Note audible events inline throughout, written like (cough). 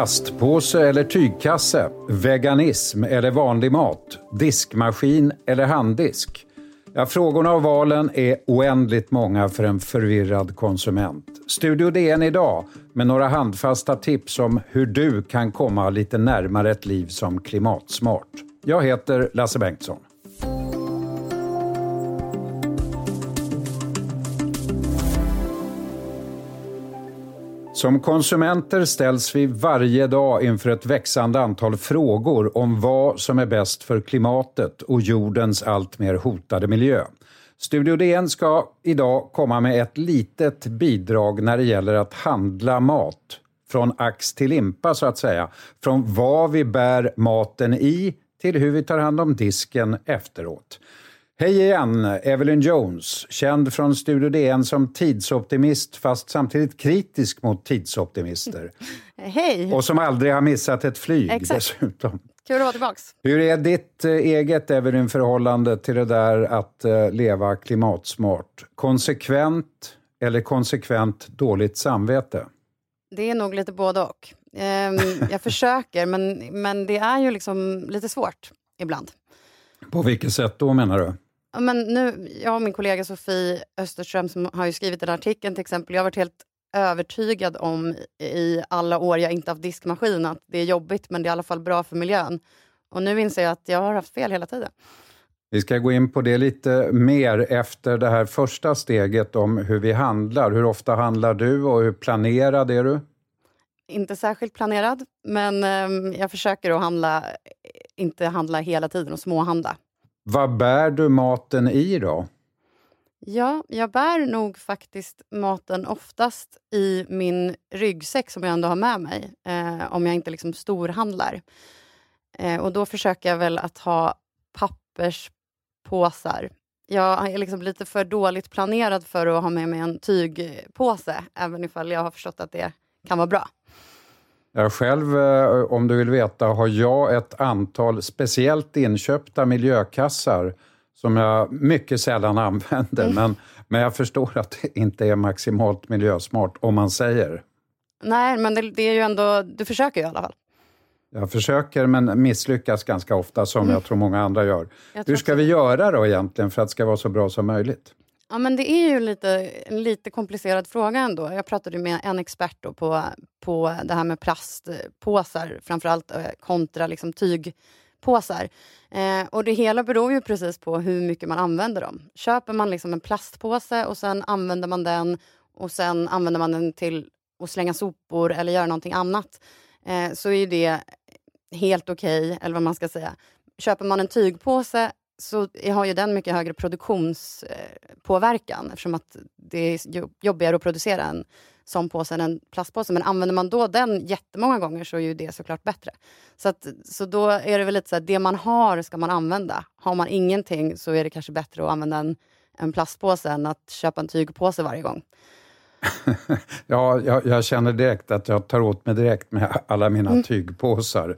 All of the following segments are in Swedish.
Plastpåse eller tygkasse? Veganism eller vanlig mat? Diskmaskin eller handdisk? Ja, frågorna och valen är oändligt många för en förvirrad konsument. Studio DN idag med några handfasta tips om hur du kan komma lite närmare ett liv som klimatsmart. Jag heter Lasse Bengtsson. Som konsumenter ställs vi varje dag inför ett växande antal frågor om vad som är bäst för klimatet och jordens alltmer hotade miljö. Studio DN ska idag komma med ett litet bidrag när det gäller att handla mat. Från ax till limpa så att säga. Från vad vi bär maten i till hur vi tar hand om disken efteråt. Hej igen, Evelyn Jones, känd från Studio DN som tidsoptimist fast samtidigt kritisk mot tidsoptimister. (laughs) Hej! Och som aldrig har missat ett flyg Exakt. dessutom. Kul att vara tillbaks. Hur är ditt eh, eget Evelyn förhållande till det där att eh, leva klimatsmart? Konsekvent eller konsekvent dåligt samvete? Det är nog lite både och. Ehm, (laughs) jag försöker, men, men det är ju liksom lite svårt ibland. På vilket sätt då menar du? Men nu, jag och min kollega Sofie Österström som har skrivit den här artikeln till exempel. Jag har varit helt övertygad om i alla år jag inte haft diskmaskin att det är jobbigt men det är i alla fall bra för miljön. Och nu inser jag att jag har haft fel hela tiden. Vi ska gå in på det lite mer efter det här första steget om hur vi handlar. Hur ofta handlar du och hur planerad är du? Inte särskilt planerad, men ehm, jag försöker att handla, inte handla hela tiden och småhandla. Vad bär du maten i då? Ja, jag bär nog faktiskt maten oftast i min ryggsäck som jag ändå har med mig, eh, om jag inte liksom storhandlar. Eh, och då försöker jag väl att ha papperspåsar. Jag är liksom lite för dåligt planerad för att ha med mig en tygpåse, även ifall jag har förstått att det kan vara bra. Jag själv, eh, om du vill veta, har jag ett antal speciellt inköpta miljökassar som jag mycket sällan (laughs) använder. Men, men jag förstår att det inte är maximalt miljösmart, om man säger. Nej, men det, det är ju ändå, du försöker ju i alla fall. Jag försöker, men misslyckas ganska ofta, som jag tror många andra gör. Hur ska vi göra då egentligen för att det ska vara så bra som möjligt? Ja, men det är ju lite, en lite komplicerad fråga ändå. Jag pratade med en expert då på, på det här med plastpåsar, framförallt eh, kontra liksom tygpåsar. Eh, och det hela beror ju precis på hur mycket man använder dem. Köper man liksom en plastpåse och sen använder man den och sen använder man den till att slänga sopor eller göra någonting annat eh, så är det helt okej, eller vad man ska säga. Köper man en tygpåse så har ju den mycket högre produktionspåverkan eftersom att det är jo- jobbigare att producera en sån påse än en plastpåse. Men använder man då den jättemånga gånger så är ju det såklart bättre. Så, att, så då är det väl lite så att det man har ska man använda. Har man ingenting så är det kanske bättre att använda en, en plastpåse än att köpa en tygpåse varje gång. (laughs) Ja, jag, jag känner direkt att jag tar åt mig direkt med alla mina tygpåsar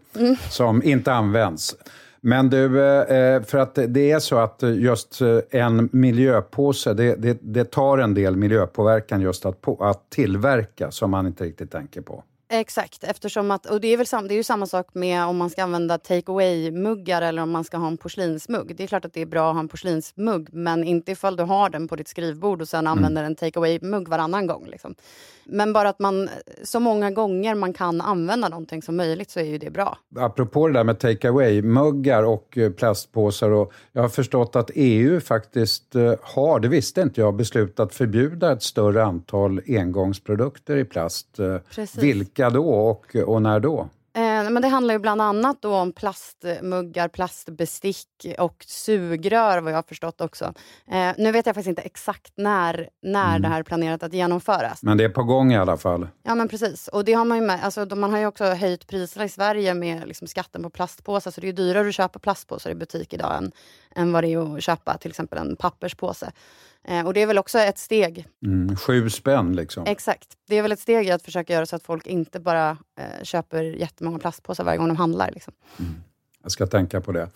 som inte används. Men du, eh, eh, för att det är så att just eh, en miljöpåse, det, det, det tar en del miljöpåverkan just att, på, att tillverka som man inte riktigt tänker på. Exakt, eftersom att, och det är, väl sam, det är ju samma sak med om man ska använda take away-muggar eller om man ska ha en porslinsmugg. Det är klart att det är bra att ha en porslinsmugg, men inte ifall du har den på ditt skrivbord och sen använder en take away-mugg varannan gång. Liksom. Men bara att man så många gånger man kan använda någonting som möjligt så är ju det bra. Apropå det där med take away-muggar och eh, plastpåsar. Och jag har förstått att EU faktiskt eh, har, det visste inte jag, beslutat förbjuda ett större antal engångsprodukter i plast. Eh, Precis. Vilka då och, och när då? Eh, men det handlar ju bland annat då om plastmuggar, plastbestick och sugrör vad jag har förstått också. Eh, nu vet jag faktiskt inte exakt när, när det här är planerat att genomföras. Men det är på gång i alla fall. Ja men precis. Och det har man ju med. Alltså, man har ju också höjt priserna i Sverige med liksom, skatten på plastpåsar. Så det är dyrare att köpa plastpåsar i butik idag än, än vad det är att köpa till exempel en papperspåse. Eh, och det är väl också ett steg. Mm, sju spänn liksom. Exakt. Det är väl ett steg i att försöka göra så att folk inte bara eh, köper jättemånga plastpåsar varje gång de handlar. Liksom. Jag ska tänka på det.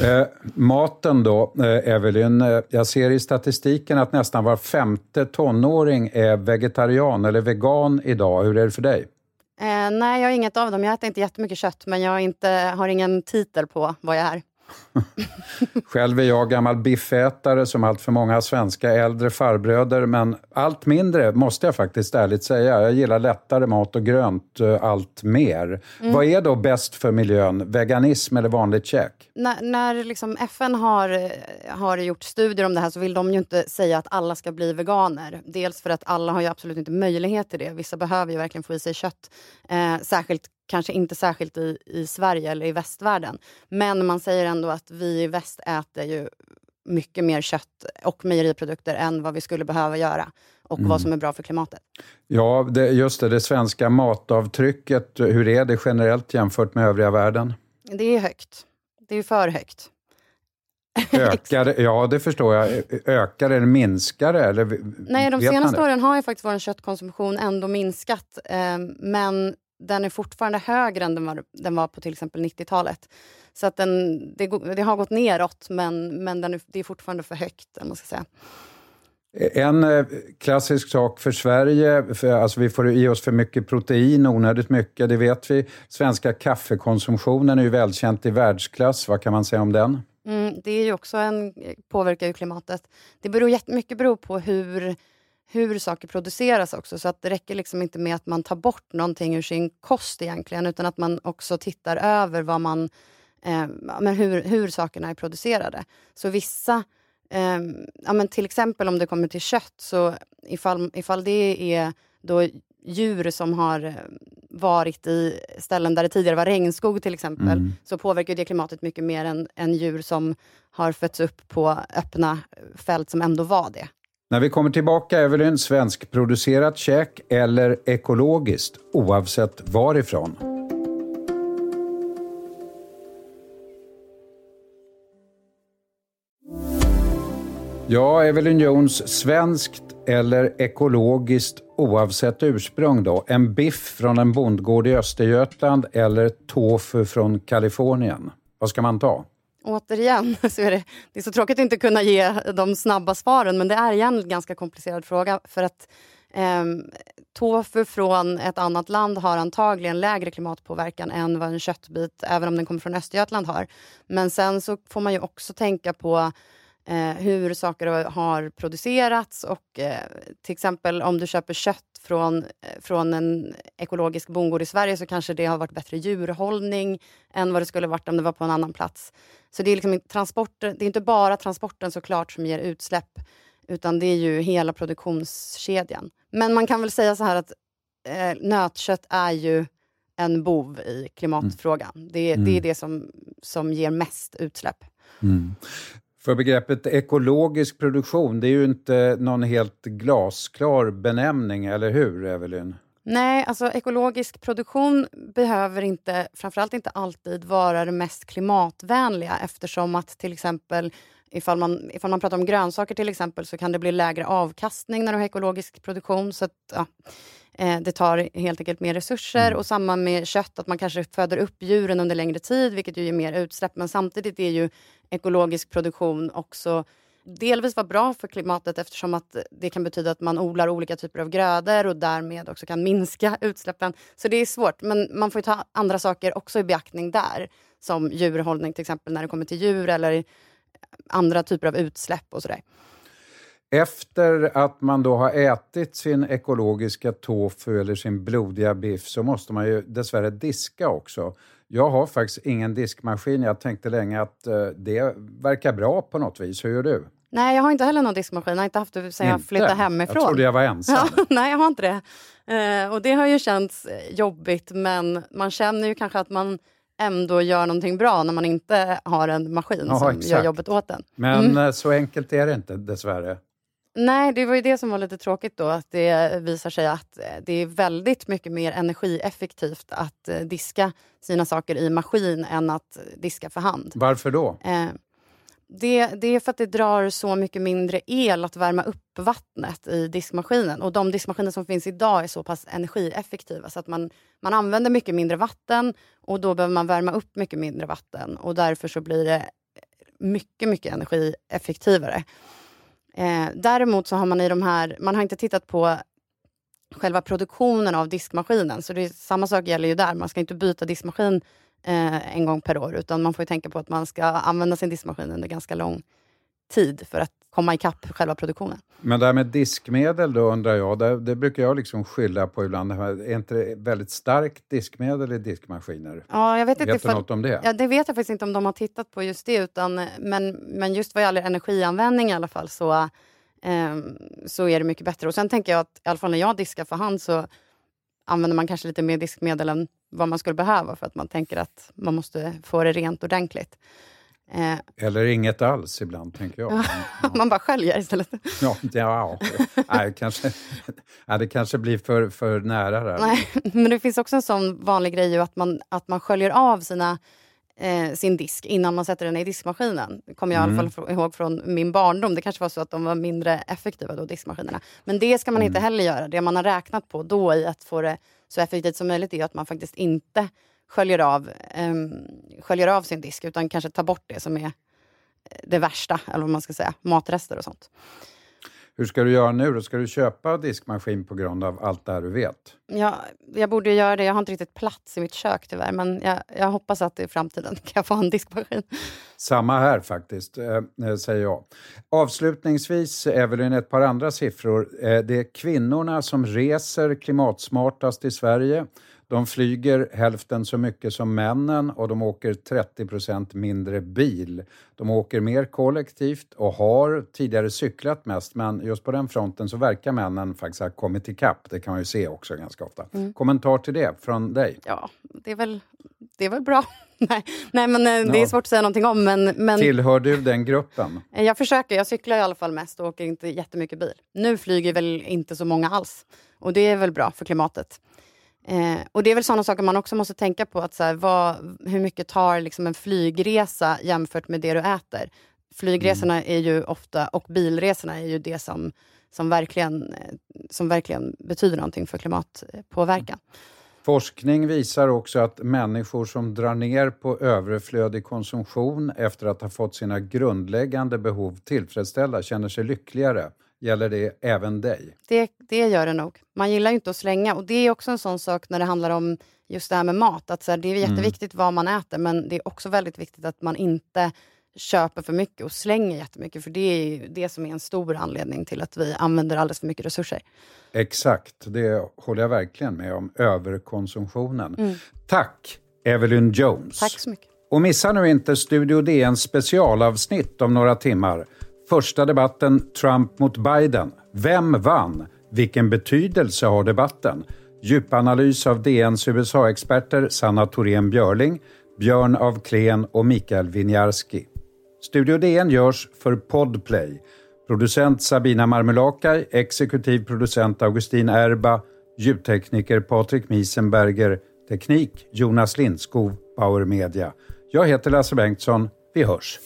Eh, maten då, eh, Evelyn. Eh, jag ser i statistiken att nästan var femte tonåring är vegetarian eller vegan idag. Hur är det för dig? Eh, nej, jag har inget av dem. Jag äter inte jättemycket kött, men jag inte, har ingen titel på vad jag är. (laughs) Själv är jag gammal biffätare som allt för många svenska äldre farbröder, men allt mindre måste jag faktiskt ärligt säga. Jag gillar lättare mat och grönt eh, allt mer. Mm. Vad är då bäst för miljön? Veganism eller vanligt käk? När, när liksom FN har, har gjort studier om det här så vill de ju inte säga att alla ska bli veganer. Dels för att alla har ju absolut inte möjlighet till det. Vissa behöver ju verkligen få i sig kött. Eh, särskilt kanske inte särskilt i, i Sverige eller i västvärlden. Men man säger ändå att vi i väst äter ju mycket mer kött och mejeriprodukter än vad vi skulle behöva göra och mm. vad som är bra för klimatet. Ja, det, just det, det svenska matavtrycket, hur är det generellt jämfört med övriga världen? Det är högt. Det är för högt. (laughs) Ökar Ja, det förstår jag. Ökar eller minskar det? Eller, Nej, de senaste åren har ju faktiskt vår köttkonsumtion ändå minskat. Eh, men den är fortfarande högre än den var, den var på till exempel 90-talet. Så att den, det, det, har gått neråt, men, men den är, det är fortfarande för högt. Man ska säga. En eh, klassisk sak för Sverige, för, alltså vi får i oss för mycket protein, onödigt mycket, det vet vi. Svenska kaffekonsumtionen är ju välkänt i världsklass. Vad kan man säga om den? Mm, det är ju också en, påverkar ju klimatet. Det beror jättemycket beror på hur hur saker produceras också. Så att det räcker liksom inte med att man tar bort någonting ur sin kost egentligen, utan att man också tittar över vad man, eh, men hur, hur sakerna är producerade. Så vissa, eh, ja, men till exempel om det kommer till kött, så ifall, ifall det är då djur som har eh, varit i ställen där det tidigare var regnskog till exempel, mm. så påverkar det klimatet mycket mer än, än djur som har fötts upp på öppna fält som ändå var det. När vi kommer tillbaka, Evelyn, svenskproducerat käk eller ekologiskt, oavsett varifrån? Ja, Evelyn Jones, svenskt eller ekologiskt oavsett ursprung då? En biff från en bondgård i Östergötland eller tofu från Kalifornien? Vad ska man ta? Återigen, (laughs) så är det, det är så tråkigt att inte kunna ge de snabba svaren, men det är igen en ganska komplicerad fråga. För att eh, tofu från ett annat land har antagligen lägre klimatpåverkan än vad en köttbit, även om den kommer från Östergötland, har. Men sen så får man ju också tänka på eh, hur saker har producerats och eh, till exempel om du köper kött från, eh, från en ekologisk bondgård i Sverige så kanske det har varit bättre djurhållning än vad det skulle varit om det var på en annan plats. Så det är, liksom det är inte bara transporten såklart som ger utsläpp utan det är ju hela produktionskedjan. Men man kan väl säga så här att eh, nötkött är ju en bov i klimatfrågan. Mm. Det, mm. det är det som, som ger mest utsläpp. Mm. För begreppet ekologisk produktion, det är ju inte någon helt glasklar benämning, eller hur, Evelyn? Nej, alltså ekologisk produktion behöver inte, framförallt inte alltid vara det mest klimatvänliga eftersom att till exempel ifall man, ifall man pratar om grönsaker till exempel så kan det bli lägre avkastning när du har ekologisk produktion. Så att, ja, det tar helt enkelt mer resurser. Mm. Och samma med kött, att man kanske föder upp djuren under längre tid vilket ju ger mer utsläpp. Men samtidigt är ju ekologisk produktion också delvis vara bra för klimatet eftersom att det kan betyda att man odlar olika typer av grödor och därmed också kan minska (laughs) utsläppen. Så det är svårt, men man får ta andra saker också i beaktning där. Som djurhållning till exempel när det kommer till djur eller andra typer av utsläpp och sådär. Efter att man då har ätit sin ekologiska tofu eller sin blodiga biff så måste man ju dessvärre diska också. Jag har faktiskt ingen diskmaskin. Jag tänkte länge att uh, det verkar bra på något vis. Hur gör du? Nej, jag har inte heller någon diskmaskin. Jag har inte haft det sen jag flyttade hemifrån. Jag trodde jag var ensam. (laughs) nej, jag har inte det. Uh, och det har ju känts jobbigt, men man känner ju kanske att man ändå gör någonting bra när man inte har en maskin Aha, som exakt. gör jobbet åt en. Men mm. Eh, så enkelt är det inte dessvärre. Nej, det var ju det som var lite tråkigt då, att det visar sig att det är väldigt mycket mer energieffektivt att diska sina saker i maskin än att diska för hand. Varför då? Eh, det, det, är för att det drar så mycket mindre el att värma upp vattnet i diskmaskinen. Och de diskmaskiner som finns idag är så pass energieffektiva så att man, man använder mycket mindre vatten och då behöver man värma upp mycket mindre vatten. Och därför så blir det mycket, mycket energieffektivare. Eh, däremot så har man i de här, man har inte tittat på själva produktionen av diskmaskinen. Så det är, samma sak gäller ju där. Man ska inte byta diskmaskin eh, en gång per år utan man får tänka på att man ska använda sin diskmaskin under ganska lång tid för att komma ikapp själva produktionen. Men det här med diskmedel då undrar jag, det, det brukar jag liksom skylla på ibland. Är inte det väldigt starkt diskmedel i diskmaskiner? Ja, jag vet inte vet du något om det? Ja, det vet jag faktiskt inte om de har tittat på just det. Utan, men, men just vad gäller energianvändning i alla fall så, eh, så är det mycket bättre. Och sen tänker jag att i alla fall när jag diskar för hand så använder man kanske lite mer diskmedel än vad man skulle behöva för att man tänker att man måste få det rent ordentligt. Eh, Eller inget alls ibland, tänker jag. Ja. (laughs) Man bara sköljer istället. Ja, ja. Nej, kanske, nej, det kanske blir för, för nära där. Nej, men det finns också en sån vanlig grej att man, att man sköljer av sina, eh, sin disk innan man sätter den i diskmaskinen. Kommer jag mm. i alla fall ihåg från min barndom. Det kanske var så att de var mindre effektiva då, diskmaskinerna. Men det ska man mm. inte heller göra. Det man har räknat på då i att få det så effektivt som möjligt är att man faktiskt inte sköljer av, um, sköljer av sin disk utan kanske tar bort det som är det värsta, eller vad man ska säga, matrester och sånt. Hur ska du göra nu då? Ska du köpa diskmaskin på grund av allt det här du vet? Ja, jag borde göra det. Jag har inte riktigt plats i mitt kök tyvärr, men jag, jag hoppas att i framtiden (laughs) kan jag få en diskmaskin. Samma här faktiskt, eh, säger jag. Avslutningsvis, Evelyn, ett par andra siffror. Eh, det är kvinnorna som reser klimatsmartast i Sverige. De flyger hälften så mycket som männen och de åker 30% mindre bil. De åker mer kollektivt och har tidigare cyklat mest men just på den fronten så verkar männen faktiskt ha kommit ikapp. Det kan man ju se också ganska ofta. Mm. Kommentar till det från dig? Ja, det är väl, det är väl bra. (laughs) nej, nej, men eh, det är svårt att säga någonting om. Men, men... Tillhör du den gruppen? Jag försöker. Jag cyklar i alla fall mest och åker inte jättemycket bil. Nu flyger väl inte så många alls. Och det är väl bra för klimatet. Eh, och det är väl sådana saker man också måste tänka på. Att så här, vad, hur mycket tar liksom en flygresa jämfört med det du äter? Flygresorna mm. är ju ofta, och bilresorna är ju det som, som, verkligen, eh, som verkligen betyder någonting för klimatpåverkan. Forskning visar också att människor som drar ner på överflödig konsumtion efter att ha fått sina grundläggande behov tillfredsställda känner sig lyckligare Gäller det även dig? Det, det gör det nog. Man gillar ju inte att slänga. Och Det är också en sån sak när det handlar om just det här med mat. Att så här, det är mm. jätteviktigt mm. vad man äter, men det är också väldigt viktigt att man inte köper för mycket och slänger jättemycket. För det är det som är en stor anledning till att vi använder alldeles för mycket resurser. Exakt, det håller jag verkligen med om. Överkonsumtionen. Mm. Tack, Evelyn Jones. Tack så mycket. Och missa nu inte Studio DN specialavsnitt om några timmar. Första debatten Trump mot Biden. Vem vann? Vilken betydelse har debatten? Djupanalys av DNs USA-experter Sanna Thorén Björling, Björn af Klen och Mikael Winiarski. Studio DN görs för Podplay. Producent Sabina Marmelakai, exekutiv producent Augustin Erba, ljudtekniker Patrik Miesenberger, teknik Jonas Lindskov, Bauer Media. Jag heter Lasse Bengtsson. Vi hörs!